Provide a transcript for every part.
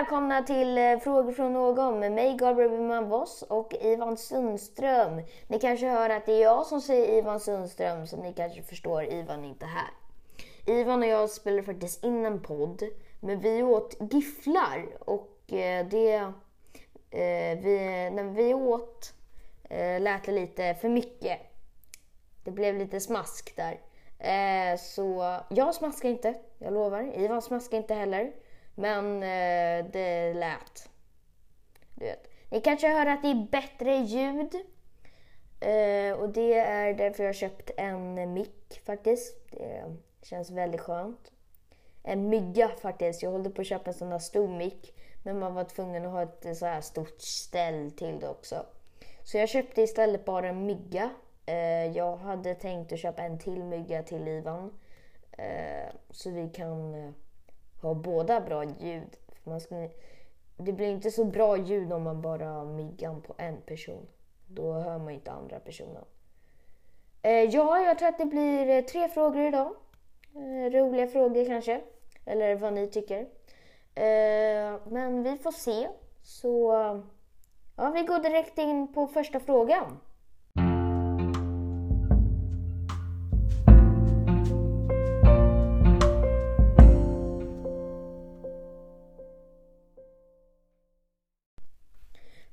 Välkomna till eh, Frågor från någon med mig Gabriel Wiman Voss och Ivan Sundström. Ni kanske hör att det är jag som säger Ivan Sundström så ni kanske förstår Ivan inte här. Ivan och jag spelade faktiskt in en podd men vi åt gifflar och eh, det... Eh, vi, när vi åt eh, lät det lite för mycket. Det blev lite smask där. Så jag smaskar inte, jag lovar. Ivan smaskar inte heller. Men eh, det lät. Du vet. Ni kanske hör att det är bättre ljud. Eh, och det är därför jag har köpt en mick faktiskt. Det känns väldigt skönt. En mygga faktiskt. Jag håller på att köpa en sån där stor mick. Men man var tvungen att ha ett så här stort ställ till det också. Så jag köpte istället bara en mygga. Eh, jag hade tänkt att köpa en till mygga till Ivan. Eh, så vi kan eh, ha båda bra ljud. Man ska, det blir inte så bra ljud om man bara har miggan på en person. Då hör man inte andra personen. Eh, ja, jag tror att det blir eh, tre frågor idag. Eh, roliga frågor kanske. Eller vad ni tycker. Eh, men vi får se. Så ja, vi går direkt in på första frågan.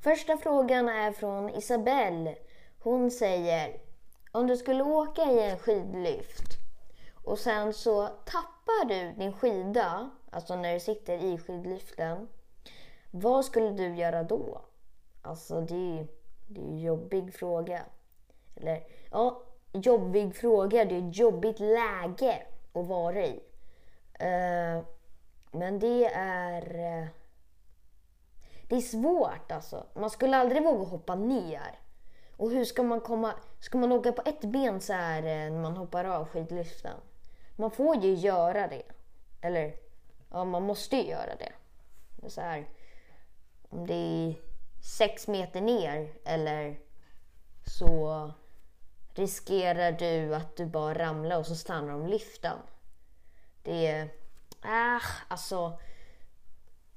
Första frågan är från Isabelle. Hon säger om du skulle åka i en skidlyft och sen så tappar du din skida, alltså när du sitter i skidlyften. Vad skulle du göra då? Alltså det är ju det är en jobbig fråga. Eller ja, jobbig fråga. Det är ett jobbigt läge att vara i. Uh, men det är... Eh, det är svårt alltså. Man skulle aldrig våga hoppa ner. Och hur ska man komma... Ska man åka på ett ben så här eh, när man hoppar av skidlyften? Man får ju göra det. Eller, ja man måste ju göra det. Så här, om det är sex meter ner eller så riskerar du att du bara ramlar och så stannar de lyften. Det är... Äh, alltså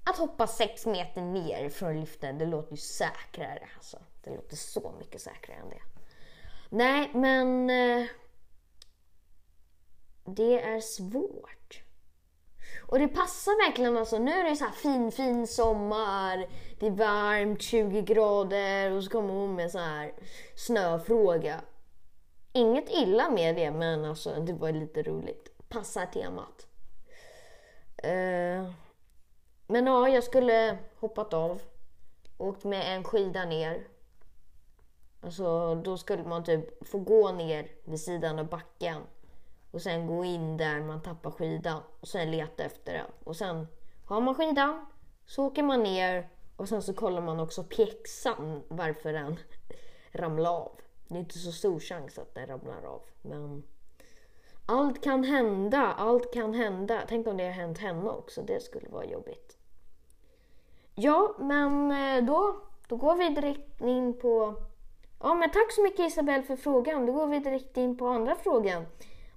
att hoppa sex meter ner från liften, det låter ju säkrare. Alltså. Det låter så mycket säkrare än det. Nej, men... Eh, det är svårt. Och det passar verkligen alltså. Nu är det så här fin, fin sommar. Det är varmt, 20 grader och så kommer hon med så här snöfråga. Inget illa med det, men alltså det var lite roligt. Passar temat. Uh, men ja, jag skulle hoppat av. Åkt med en skida ner. Alltså, då skulle man typ få gå ner vid sidan av backen. Och sen gå in där man tappar skidan. Och sen leta efter den. Och sen har man skidan så åker man ner och sen så kollar man också pjäxan varför den ramlar av. Det är inte så stor chans att den ramlar av. Men allt kan hända, allt kan hända. Tänk om det har hänt henne också, det skulle vara jobbigt. Ja, men eh, då, då går vi direkt in på... Ja, men tack så mycket Isabelle för frågan. Då går vi direkt in på andra frågan.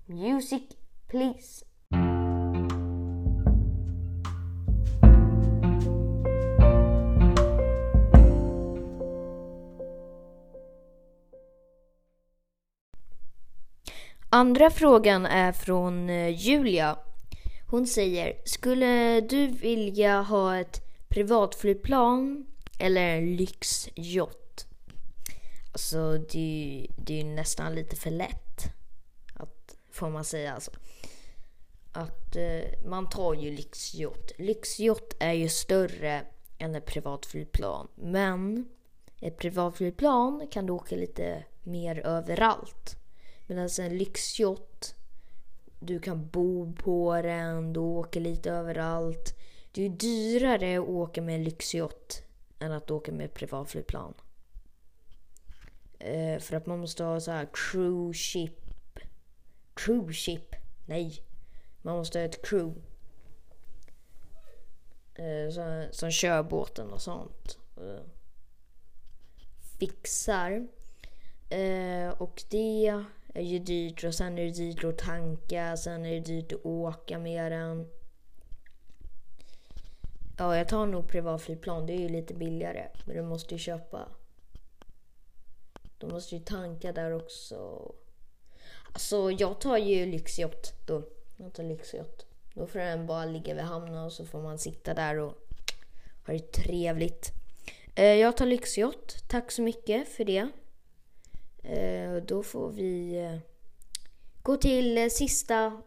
Music, please. Andra frågan är från eh, Julia. Hon säger, skulle du vilja ha ett privatflygplan eller en lyxjott. Alltså det, det är ju nästan lite för lätt. Att, får man säga alltså. Att eh, man tar ju lyxjott. Lyxjott är ju större än ett privatflygplan. Men ett privatflygplan kan du åka lite mer överallt. Medan en lyxjott, du kan bo på den, du åker lite överallt. Det är dyrare att åka med en lyxjott än att åka med privatflygplan. Eh, för att man måste ha så här crew ship. Crew ship? Nej. Man måste ha ett crew. Eh, som, som kör båten och sånt. Eh, fixar. Eh, och det är ju dyrt och sen är det dyrt att tanka, sen är det dyrt att åka med den. Ja, jag tar nog privatflygplan. Det är ju lite billigare. Men du måste ju köpa. Du måste ju tanka där också. Alltså, jag tar ju lyxjott då. Jag tar lyxjott. Då får den bara ligga vid hamnen och så får man sitta där och ha det trevligt. Eh, jag tar lyxjott. Tack så mycket för det. Eh, då får vi eh, gå till sista,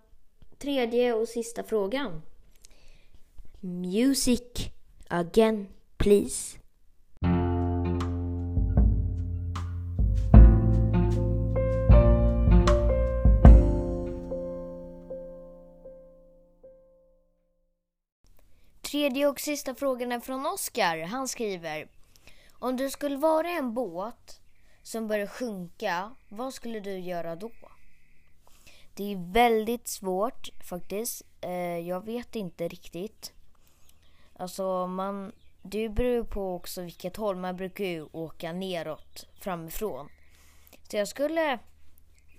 tredje och sista frågan. Music again, please. Tredje och sista frågan är från Oskar. Han skriver Om du skulle vara en båt som börjar sjunka, vad skulle du göra då? Det är väldigt svårt faktiskt. Eh, jag vet inte riktigt. Alltså man, det beror på också vilket håll. Man brukar ju åka neråt framifrån. Så jag skulle,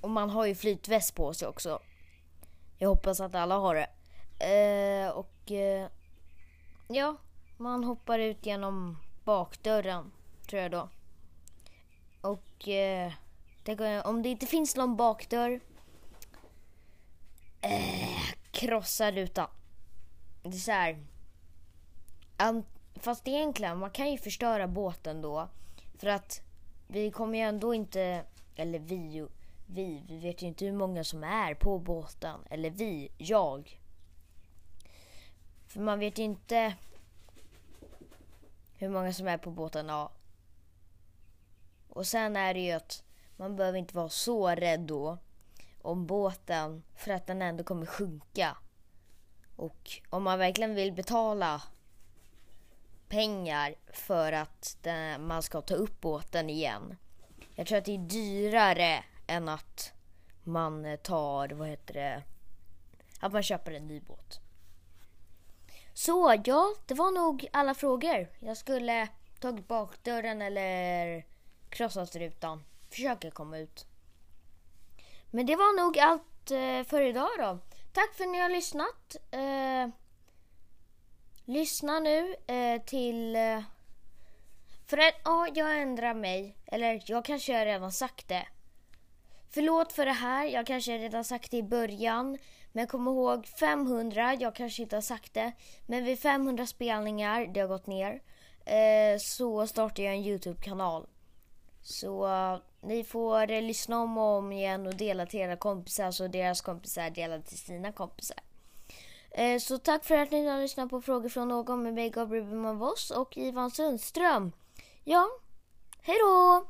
och man har ju flytväst på sig också. Jag hoppas att alla har det. Eh, och eh, ja, man hoppar ut genom bakdörren tror jag då. Och eh, det, om det inte finns någon bakdörr eh, krossa rutan. Det är så här, fast egentligen, man kan ju förstöra båten då. För att vi kommer ju ändå inte, eller vi, vi, vi vet ju inte hur många som är på båten. Eller vi, jag. För man vet ju inte hur många som är på båten, ja. Och sen är det ju att man behöver inte vara så rädd då om båten för att den ändå kommer sjunka. Och om man verkligen vill betala pengar för att den, man ska ta upp båten igen. Jag tror att det är dyrare än att man tar, vad heter det, att man köper en ny båt. Så ja, det var nog alla frågor. Jag skulle tagit bakdörren eller krossat rutan. Försöker komma ut. Men det var nog allt eh, för idag då. Tack för att ni har lyssnat. Eh, Lyssna nu eh, till... Eh, för att, ja, jag ändrar mig. Eller jag kanske har redan sagt det. Förlåt för det här, jag kanske redan sagt det i början. Men kom ihåg 500, jag kanske inte har sagt det. Men vid 500 spelningar, det har gått ner. Eh, så startar jag en Youtube-kanal. Så uh, ni får uh, lyssna om och om igen och dela till era kompisar så deras kompisar delar till sina kompisar. Eh, så tack för att ni har lyssnat på Frågor från någon med mig Gabriel Bergman Voss och Ivan Sundström. Ja, hej då!